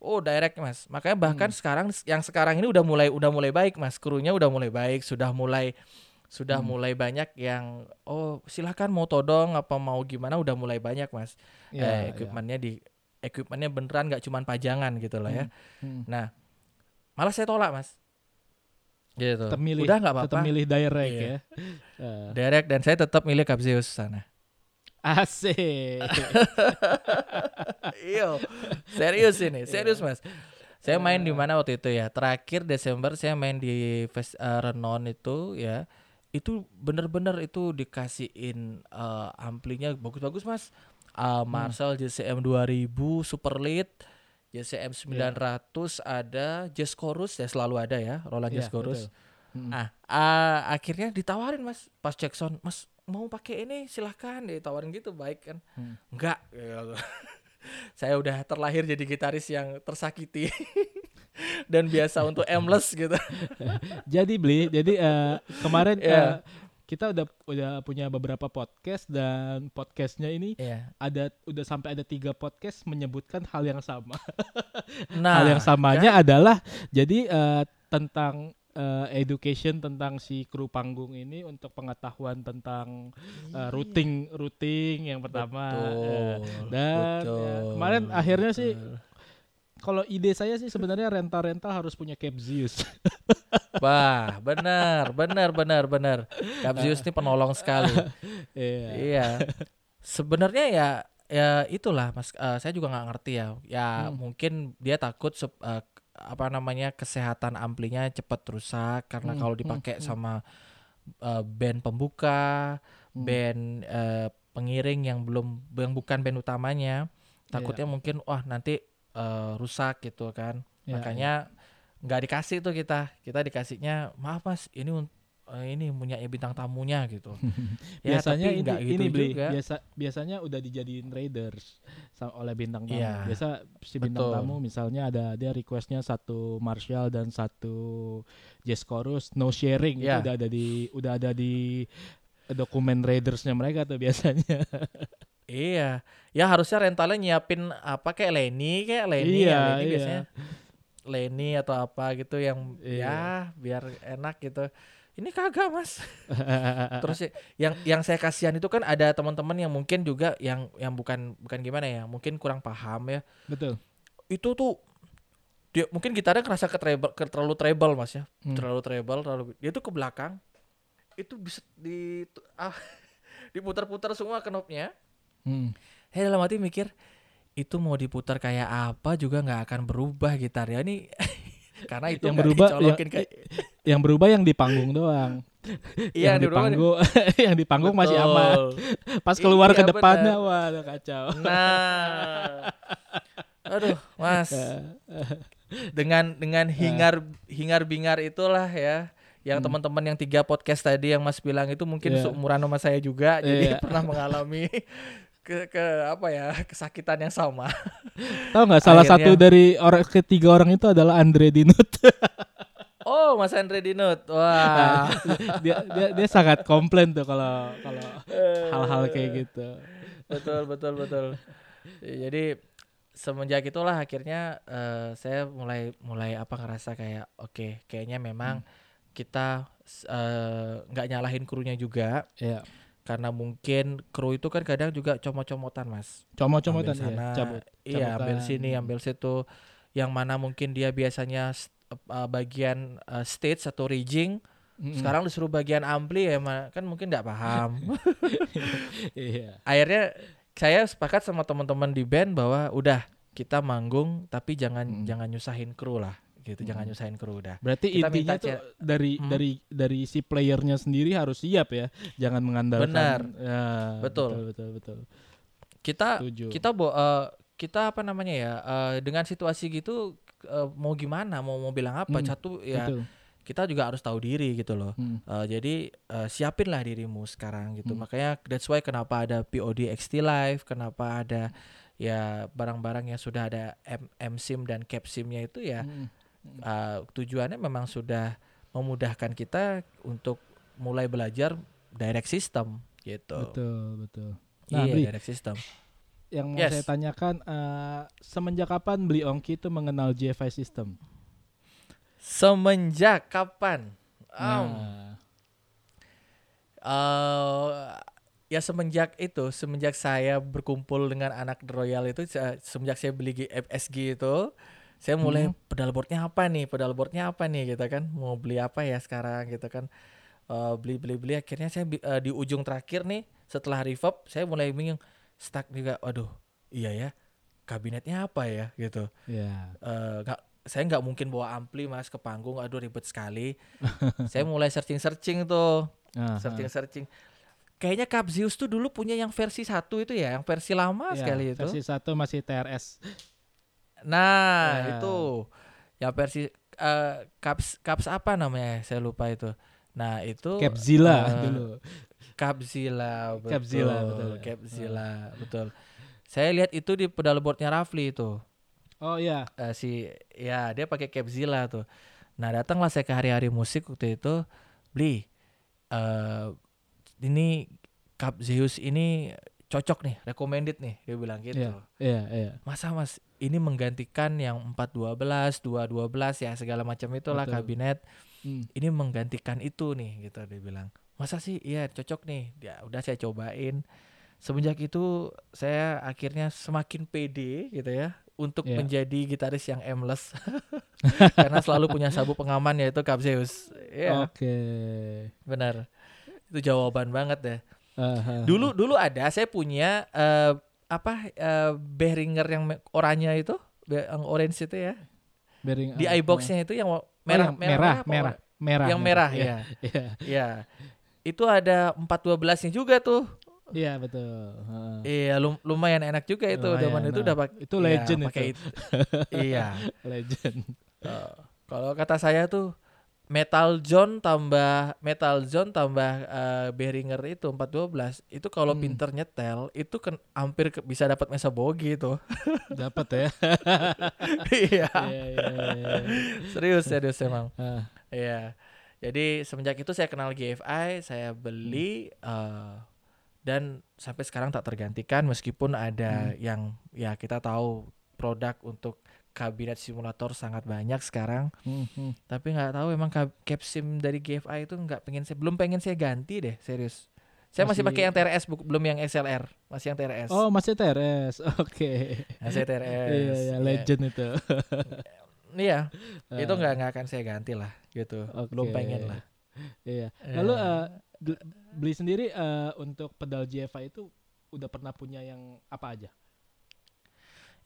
Oh direct mas, makanya bahkan Hmm. sekarang yang sekarang ini udah mulai udah mulai baik mas, krunya udah mulai baik, sudah mulai sudah Hmm. mulai banyak yang oh silahkan mau todong apa mau gimana udah mulai banyak mas, Ya, eh, ya. equipmentnya di equipmentnya beneran nggak cuman pajangan gitu lah ya. Hmm. Nah malah saya tolak mas, gitu. Tetap milih, udah nggak tetap apa-apa, milih direct Iya. ya. Eh, direct dan saya tetap milih Capsius sana. asik. Iya, serius ini, serius Iya. mas. Saya main di mana waktu itu ya? Terakhir Desember saya main di Fes eh, Renon itu ya. Itu bener-bener itu dikasihin eh, amplinya bagus-bagus mas. Eh, Marshall JCM 2000 Super Lead, JCM 900 ada, Jazz Chorus ya selalu ada ya, Roland Iya, Jazz Chorus. Hmm. Ah, ah, akhirnya ditawarin mas, pas Jackson, mas mau pakai ini silahkan ditawarin gitu baik kan? Hmm. Enggak. Saya udah terlahir jadi gitaris yang tersakiti dan biasa untuk aimless gitu. Jadi beli, jadi eh, kemarin Iya. eh, kita udah udah punya beberapa podcast dan podcastnya ini Iya. ada udah sampai ada tiga podcast menyebutkan hal yang sama. Nah, hal yang samanya adalah jadi eh, tentang eh, education tentang si kru panggung ini untuk pengetahuan tentang eh, routing routing yang pertama Betul, dan ya, betul, kemarin akhirnya sih. Kalau ide saya sih sebenarnya rental-rental harus punya Capzius. Wah, benar, benar, benar, benar. Capsius ini penolong sekali. Iya. iya. Sebenarnya ya ya itulah Mas Eh, saya juga nggak ngerti ya. Ya Hmm. mungkin dia takut sup- eh, apa namanya kesehatan amplinya cepat rusak karena Hmm, kalau hmm, dipakai hmm. sama eh, band pembuka, Hmm. band eh, pengiring yang belum yang bukan band utamanya, takutnya mungkin wah nanti eh, rusak gitu kan. Iya, Makanya nggak dikasih tuh kita. Kita dikasihnya maaf Mas, ini eh, ini punya bintang tamunya gitu. Ya, biasanya tapi ini, gitu ini beli juga. biasa biasanya udah dijadiin raiders sa- oleh bintang tamu. Iya, Biasa si bintang betul. tamu misalnya ada dia requestnya satu Marshall dan satu Jazz Chorus no sharing itu Iya. udah ada di udah ada di dokumen raidersnya mereka tuh biasanya. Iya, ya harusnya rentalnya nyiapin apa kayak Lenny kayak Lenny Iya, ya Lenny iya. biasanya Lenny atau apa gitu yang Iya. ya biar enak gitu. Ini kagak mas. Terus ya, yang yang saya kasihan itu kan ada teman-teman yang mungkin juga yang yang bukan bukan gimana ya, mungkin kurang paham ya. Betul. Itu tuh dia mungkin gitarnya kerasa ke treble, ke terlalu treble mas ya, Hmm. terlalu treble, terlalu dia tuh ke belakang itu bisa di ah, diputar-putar semua knobnya. Hmm. Saya dalam hati mikir itu mau diputar kayak apa juga nggak akan berubah gitarnya ini karena itu Yang berubah- yang- kayak Yang berubah yang di panggung doang. Iya, yang di berubah- panggung yang di panggung masih aman. Pas keluar ke Iya, depannya benar. wah kacau. Nah, aduh mas, dengan dengan hingar hingar bingar itulah ya, yang Hmm. teman-teman yang tiga podcast tadi yang mas bilang itu mungkin Iya. seumuran sama saya juga, jadi Iya. pernah mengalami ke ke apa ya kesakitan yang sama. Tahu nggak salah Akhirnya- satu dari orang ketiga orang itu adalah Andre Dinut. Oh mas Andre Dinut, wah. dia, dia dia sangat komplain tuh kalau kalau hal-hal kayak gitu. betul betul betul jadi semenjak itulah akhirnya eh, saya mulai mulai apa ngerasa kayak oke kayaknya memang kita eh, nggak nyalahin krunya juga Iya. Karena mungkin kru itu kan kadang juga comot-comotan mas Comot-comotan Ambil ya, sana, cabut. iya ambil sini ambil situ yang mana mungkin dia biasanya eh, bagian eh, stage atau rigging Mm-mm. sekarang disuruh bagian ampli ya ma- kan mungkin nggak paham iya. akhirnya saya sepakat sama teman-teman di band bahwa udah kita manggung tapi jangan Mm. jangan nyusahin kru lah gitu jangan Mm. nyusahin kru udah Berarti Kita intinya tuh dari Hmm. dari dari si playernya sendiri harus siap ya, jangan mengandalkan. Benar. Ya, Betul. betul betul betul. kita Setuju. kita bo eh, kita apa namanya ya eh, dengan situasi gitu eh, mau gimana mau mau bilang apa Hmm, satu ya Betul. kita juga harus tahu diri gitu loh Hmm. Eh, jadi eh, siapinlah dirimu sekarang gitu Hmm. makanya that's why kenapa ada POD XT Live kenapa ada ya barang-barang yang sudah ada M, MSIM dan CAPSIM-nya itu ya Hmm. Uh, tujuannya memang sudah memudahkan kita untuk mulai belajar direct system gitu. Betul betul. Nah, iya, Bri, direct system. yang mau Yes. saya tanyakan eh, semenjak kapan beli Ongki itu mengenal GFI system? Semenjak kapan? Um, Nah, eh, ya semenjak itu, semenjak saya berkumpul dengan anak The Royal itu, se- semenjak saya beli G- FSG itu, saya mulai Hmm. pedal boardnya apa nih, pedal boardnya apa nih, gitu kan, mau beli apa ya sekarang, gitu kan, Eh, beli beli beli, akhirnya saya eh, di ujung terakhir nih, setelah reverb, saya mulai bingung, stuck juga, waduh, iya ya, kabinetnya apa ya, gitu. ya. Eh, nggak saya nggak mungkin bawa ampli mas ke panggung. Aduh ribet sekali. Saya mulai searching searching tuh. Aha. searching searching kayaknya Capzius tuh dulu punya yang versi satu itu ya yang versi lama Ya, sekali itu. Versi satu masih TRS. Nah Ya. itu yang versi eh, Caps Caps apa namanya saya lupa itu nah itu Capzilla eh, dulu. Capzilla betul Capzilla, betul. Capzilla betul saya lihat itu di pedal boardnya Rafli itu Oh iya. eh, si ya dia pakai Capzilla tuh. Nah datanglah saya ke hari-hari musik waktu itu beli eh ini Cap Zeus ini cocok nih, recommended nih dia bilang gitu. Iya, iya, iya. Masa Mas ini menggantikan yang 412, 212 ya segala macam itulah Betul. kabinet. Hmm. Ini menggantikan itu nih gitu dia bilang. Masa sih iya cocok nih. Ya udah saya cobain. Semenjak itu saya akhirnya semakin pede gitu ya untuk Iya. menjadi gitaris yang aimless. Karena selalu punya sabuk pengaman yaitu Capzeus. Iya, Oke. benar. Itu jawaban banget deh. Aha. Dulu dulu ada saya punya eh, apa eh, Behringer yang oranye itu, yang orange itu ya. Bearing Di ah, iBox-nya itu yang wa- oh, merah yang merah merah, apa merah, merah, yang merah Iya, ya. Iya, Iya. Itu ada 412-nya juga tuh. iya betul. Iya, lum- lumayan enak juga itu. Lumayan, Zaman itu nah. udah pak Itu legend pakai itu. iya. Legend. Eh, kalau kata saya tuh Metal John tambah Metal John tambah eh, Behringer itu 412 itu kalau Hmm. pinter nyetel itu kan hampir ke- bisa dapat mesa bogi itu. Dapat ya. Iya. Iya, iya, iya. serius serius emang. Ah, Iya. Jadi semenjak itu saya kenal GFI, saya beli eh, dan sampai sekarang tak tergantikan meskipun ada yang ya kita tahu produk untuk kabinet simulator sangat banyak sekarang. hmm, hmm. Tapi nggak tahu emang capsim dari GFI itu nggak pengen saya belum pengen saya ganti deh serius. Saya masih, Masih- pakai yang TRS bu- belum yang XLR, masih yang TRS. Oh, masih TRS. Oke. Masih TRS. Iya, iya, Iya. legend itu. Iya, itu Ah, nggak nggak akan saya ganti lah gitu. Belum Oke. pengen lah. Iya. Lalu Eh, eh, bel- beli sendiri eh, untuk pedal GFI itu udah pernah punya yang apa aja?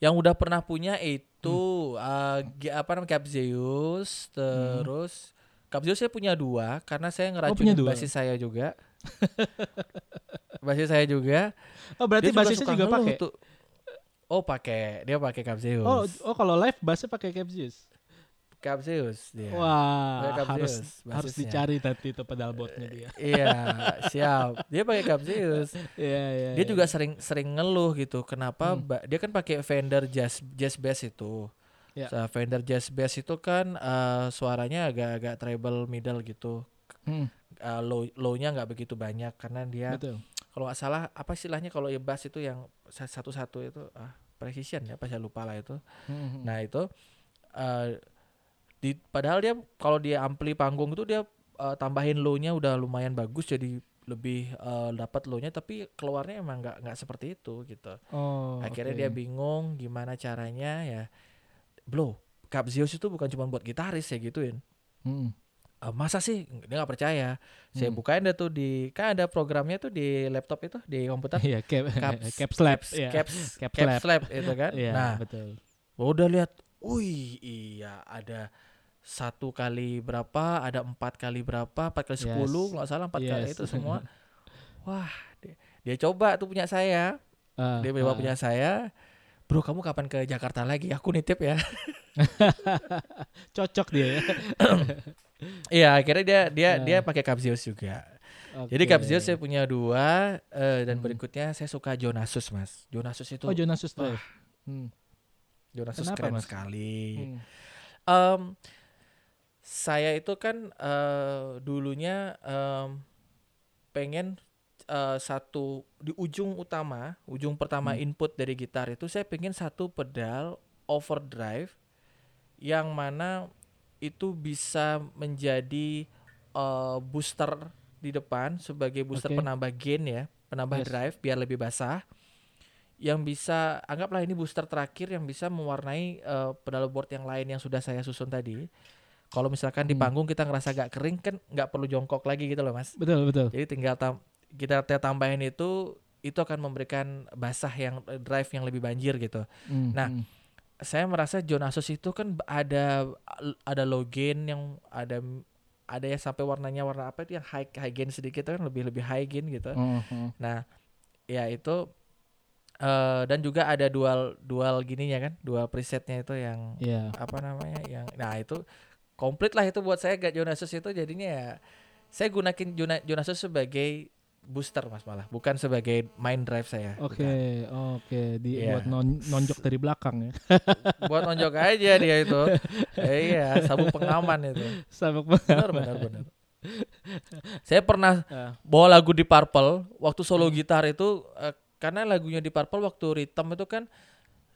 Yang udah pernah punya itu Hmm. G- apa namanya Capzeus, terus Capzeus saya punya dua karena saya punya ngeracunin dua? basis saya juga. basis saya juga. Oh, berarti Dia basisnya juga ngeluh pakai. Oh pakai, dia pakai Capzeus. Oh, oh kalau live bassnya pakai Capzius. Capzeus dia. Wah, harus Capzeus harus basisnya. dicari nanti itu pedal boardnya dia. Iya, siap. Dia pakai Capzeus. Iya, iya. Dia iya. juga sering sering ngeluh gitu. Kenapa Hmm. dia kan pakai Fender Jazz Jazz Bass itu. Ya. Sa- Fender Jazz Bass itu kan eh, suaranya agak-agak treble middle gitu. Hmm, Eh, low low-nya nggak begitu banyak karena dia betul. kalau nggak salah apa istilahnya kalau ya bass itu yang sa- satu-satu itu ah precision ya apa saya lupa lah itu. Hmm, hmm. Nah itu eh di padahal dia kalau dia ampli panggung itu dia eh, tambahin low-nya udah lumayan bagus jadi lebih eh, dapat low-nya tapi keluarnya emang nggak nggak seperti itu gitu. Oh, Akhirnya oke. dia bingung gimana caranya ya. Blow, Capzios itu bukan cuma buat gitaris ya gituin. Hmm. "Ah, masa sih dia nggak percaya. Saya Hmm. bukain deh tuh di kan ada programnya tuh di laptop itu di komputer. Iya, cap Caps, caps lab. caps, Iya. caps, Caps caps lab. itu kan. Iya, Nah, betul. Udah lihat, wih iya ada satu kali berapa, ada empat kali berapa, empat kali Yes. sepuluh, nggak salah empat kali Yes. itu semua. Wah, dia, dia coba tuh punya saya, Ah, dia coba ah. punya saya. Bro, kamu kapan ke Jakarta lagi? Aku nitip ya. Cocok dia ya. Iya, akhirnya dia dia Nah. dia pakai Capzios juga. Jadi Oke. Capzios saya punya dua, eh, dan Hmm. berikutnya saya suka Jonasus mas. Jonasus itu, Oh, Jonasus Drive. Hmm. Jonasus kenapa, keren Mas? sekali. Hmm. Em, saya itu kan eh, dulunya em, pengen eh, satu di ujung utama, ujung pertama Hmm. input dari gitar itu saya pengen satu pedal overdrive yang mana itu bisa menjadi eh, booster di depan sebagai booster Oke. penambah gain ya, penambah Yes. drive biar lebih basah. Yang bisa anggaplah ini booster terakhir yang bisa mewarnai eh, pedal board yang lain yang sudah saya susun tadi. Kalau misalkan di Hmm. panggung kita ngerasa gak kering kan nggak perlu jongkok lagi gitu loh mas. Betul betul. Jadi tinggal tam- kita tambahin itu itu akan memberikan basah yang drive yang lebih banjir gitu. Hmm, Nah, hmm. Saya merasa John Asus itu kan ada ada low gain yang ada ada yang sampai warnanya warna apa itu yang high high gain sedikit kan lebih lebih high gain gitu. Oh, oh. Nah, ya itu eh dan juga ada dual dual gininya kan, dual presetnya itu yang Iya. apa namanya yang nah itu komplit lah itu buat saya gak Jonasus itu jadinya ya saya gunakan Jona, Jonasus sebagai booster mas malah bukan sebagai main drive saya Oke, oke, di Iya. buat non- nonjok dari belakang ya. Buat nonjok aja dia itu Eh, iya sabuk pengaman itu Sabuk benar benar benar saya pernah Ah. bawa lagu di Purple waktu solo gitar itu eh, karena lagunya di Purple waktu rhythm itu kan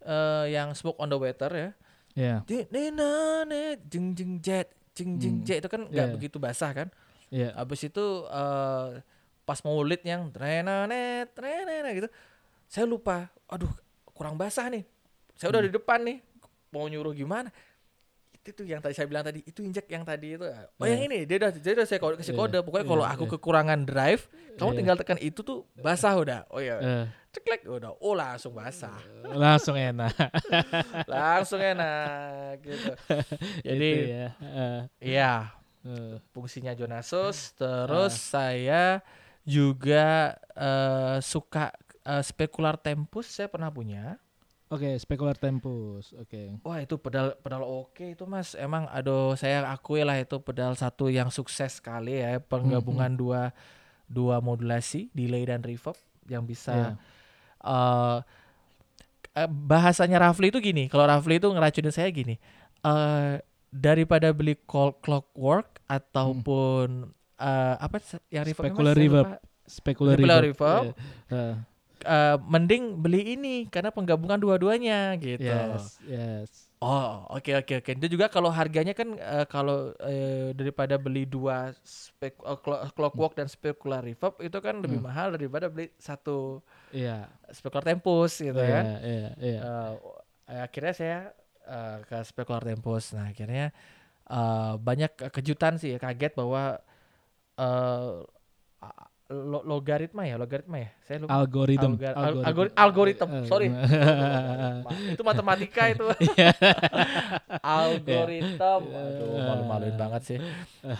eh, yang Smoke on the Water ya Ni- jeng jeng jet jeng jeng Hmm. jet itu kan nggak Iya. begitu basah kan Iya. Habis itu eh pas mau lead yang trenanet trenanet gitu. Saya lupa. Aduh, kurang basah nih. Saya udah Hmm. di depan nih. Mau nyuruh gimana? Itu yang tadi saya bilang tadi, itu injek yang tadi itu. Oh, yang Iya. ini dia udah dia udah saya kode, kasih Iya, kode. Pokoknya iya, kalau aku iya. kekurangan drive, kamu Iya. tinggal tekan itu tuh basah udah. Oh iya, Eh, ceklek udah. Oh, langsung basah. langsung enak. langsung enak gitu. Jadi Itu ya. Eh, iya, eh. fungsinya Jonasus terus saya juga eh, suka eh, spekular tempus saya pernah punya Oke, spekular tempus. Oke. wah itu pedal pedal oke itu mas emang aduh saya akui lah itu pedal satu yang sukses sekali ya penggabungan dua dua modulasi delay dan reverb yang Iya. bisa eh bahasanya Rafli itu gini kalau Rafli itu ngeracunin saya gini eh daripada beli call clockwork ataupun eh, apa s- yang reverb Specular reverb. Spekular reverb. reverb. Eh, eh, mending beli ini karena penggabungan dua-duanya gitu. Yes, yes. Oh, oke oke oke. Itu juga kalau harganya kan eh, kalau eh, daripada beli dua spek, clo- clockwork dan specular reverb itu kan lebih Hmm. mahal daripada beli satu Iya. specular tempus gitu Iya, kan. iya, iya. Eh, akhirnya saya eh, ke specular tempus. Nah, akhirnya eh, banyak ke- kejutan sih kaget bahwa eh, a- lo- logaritma ya, logaritma ya. Saya lupa. Algoritm. Algar- al- algori- algoritm, Eh, sorry. eh, itu matematika itu. Iya. algoritm. Aduh, malu-maluin banget sih.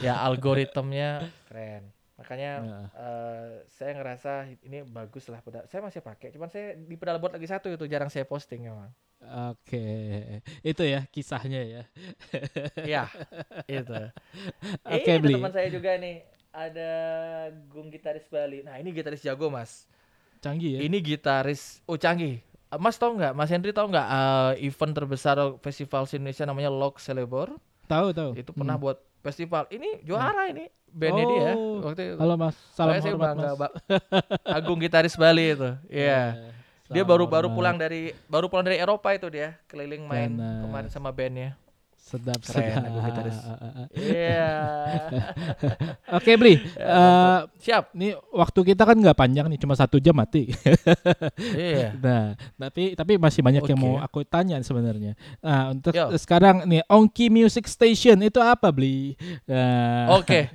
Ya, algoritmnya keren. Makanya Nah. eh, saya ngerasa ini bagus lah pedal. Saya masih pakai, cuman saya di pedal board lagi satu itu jarang saya posting memang. Oke, itu ya kisahnya ya. Iya, itu. Oke, Ini Bli. teman saya juga nih. Ada Gung gitaris Bali. Nah, ini gitaris jago, Mas. Canggih ya. Ini gitaris oh canggih. Mas tau nggak? Mas Henry tau nggak eh, event terbesar festival di Indonesia namanya Lock Celebor? Tahu tahu. Itu pernah Hmm. buat festival. Ini juara ini bandnya dia Oh. waktu itu. Halo Mas, salam Makanya saya hormat bangga, Mas. Ba- Agung gitaris Bali itu. Iya. Eh, Dia salam baru baru hormat. pulang dari baru pulang dari Eropa itu dia keliling main Ganas. kemarin sama bandnya. Sedap Keren, sedap. Agung gitaris. Iya. Oke Bli, Ya, Eh, Siap. nih waktu kita kan nggak panjang nih, cuma satu jam mati. Iya. Nah, tapi tapi masih banyak yang Oke. mau aku tanya sebenarnya. Nah, untuk Yo. sekarang nih Ongki Music Station itu apa Bli? Nah, Oke.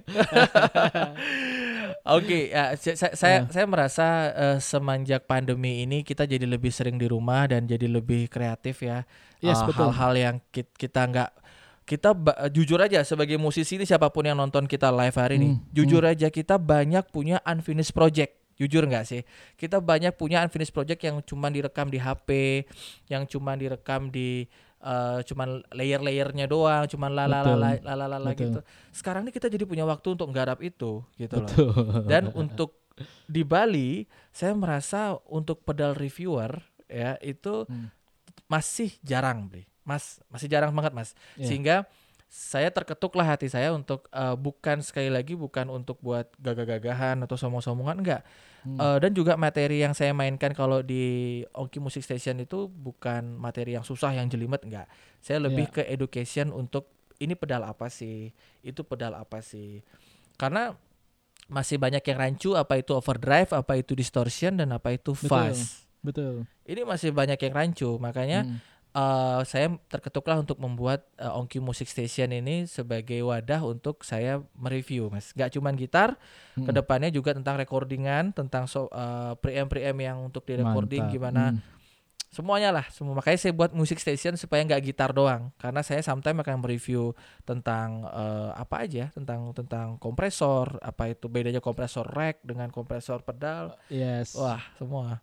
Oke, ya, saya saya saya, saya merasa eh, semenjak pandemi ini kita jadi lebih sering di rumah dan jadi lebih kreatif ya. Yes, betul. Hal-hal yang kit- kita nggak kita ba- jujur aja sebagai musisi ini siapa pun yang nonton kita live hari ini, Hmm, jujur aja kita banyak punya unfinished project. Jujur nggak sih? Kita banyak punya unfinished project yang cuma direkam di HP, yang cuma direkam di eh, cuman layer-layernya doang, cuman la la la la Betul. la la la la Betul. gitu. Sekarang ini kita jadi punya waktu untuk nggarap itu gitu loh. betul. Dan untuk di Bali, saya merasa untuk pedal reviewer ya itu Hmm. masih jarang, Bli. Mas, masih jarang banget, Mas. Iya. Sehingga saya terketuklah hati saya untuk eh, bukan sekali lagi bukan untuk buat gagah-gagahan atau somong-somongan enggak. Hmm. Eh, dan juga materi yang saya mainkan kalau di Ongki Music Station itu bukan materi yang susah yang jelimet enggak. Saya lebih Iya. ke education untuk ini pedal apa sih, itu pedal apa sih. Karena masih banyak yang rancu apa itu overdrive, apa itu distortion dan apa itu Betul. fuzz. Betul. Ini masih banyak yang rancu, makanya Hmm. Eh, saya terketuklah untuk membuat eh, Ongki Music Station ini sebagai wadah untuk saya mereview, Mas. Gak cuman gitar, Hmm. ke depannya juga tentang recordingan, tentang so, eh, preamp preamp yang untuk di recording Mantap. gimana, Hmm. semuanya lah. Semua makanya saya buat music station supaya nggak gitar doang, karena saya sometimes akan mereview tentang eh, apa aja, tentang tentang kompresor, apa itu bedanya kompresor rack dengan kompresor pedal, Yes. wah semua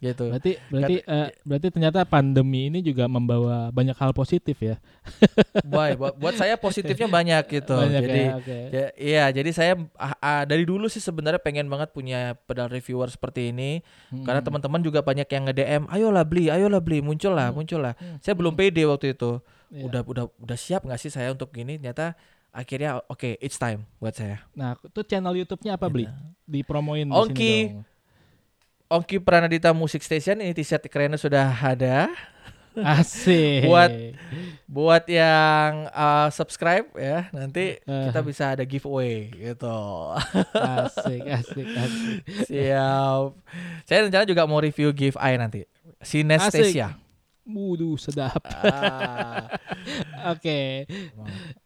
gitu. Berarti berarti eh, berarti ternyata pandemi ini juga membawa banyak hal positif ya. Boy, buat, buat saya positifnya banyak gitu. Banyak jadi ya, oke. ya, iya, jadi saya ah, ah, dari dulu sih sebenarnya pengen banget punya pedal reviewer seperti ini. Hmm. Karena teman-teman juga banyak yang nge-DM, ayolah beli, ayolah beli, muncul lah, muncul lah. Hmm. Saya belum pede waktu itu. Iya. Udah udah udah siap nggak sih saya untuk gini? Ternyata akhirnya oke, it's time buat saya. Nah, itu channel YouTube-nya apa, Bli? Gitu. Dipromoin di Ongki. Pranadita Music Station ini t-shirt kerennya sudah ada. Asik. Buat- Buat yang uh, subscribe ya, nanti Eh. kita bisa ada giveaway gitu. asik, asik, asik. Siap. Saya rencana juga mau review Give Eye nanti. Sinestesia. Wuduh, sedap. Ah, Oke.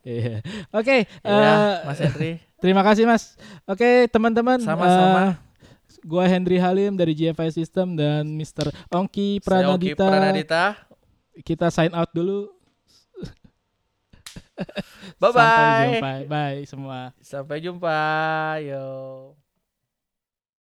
Iya. Oke, ya, eh, Mas Henry. terima kasih, Mas. Oke, teman-teman. Sama-sama. eh, gua Henry Halim dari GFI System dan Mr. Ongki Saya Oki Pranadita. Pranadita. Kita sign out dulu. Bye Sampai bye. jumpa. Bye semua. Sampai jumpa. Yo.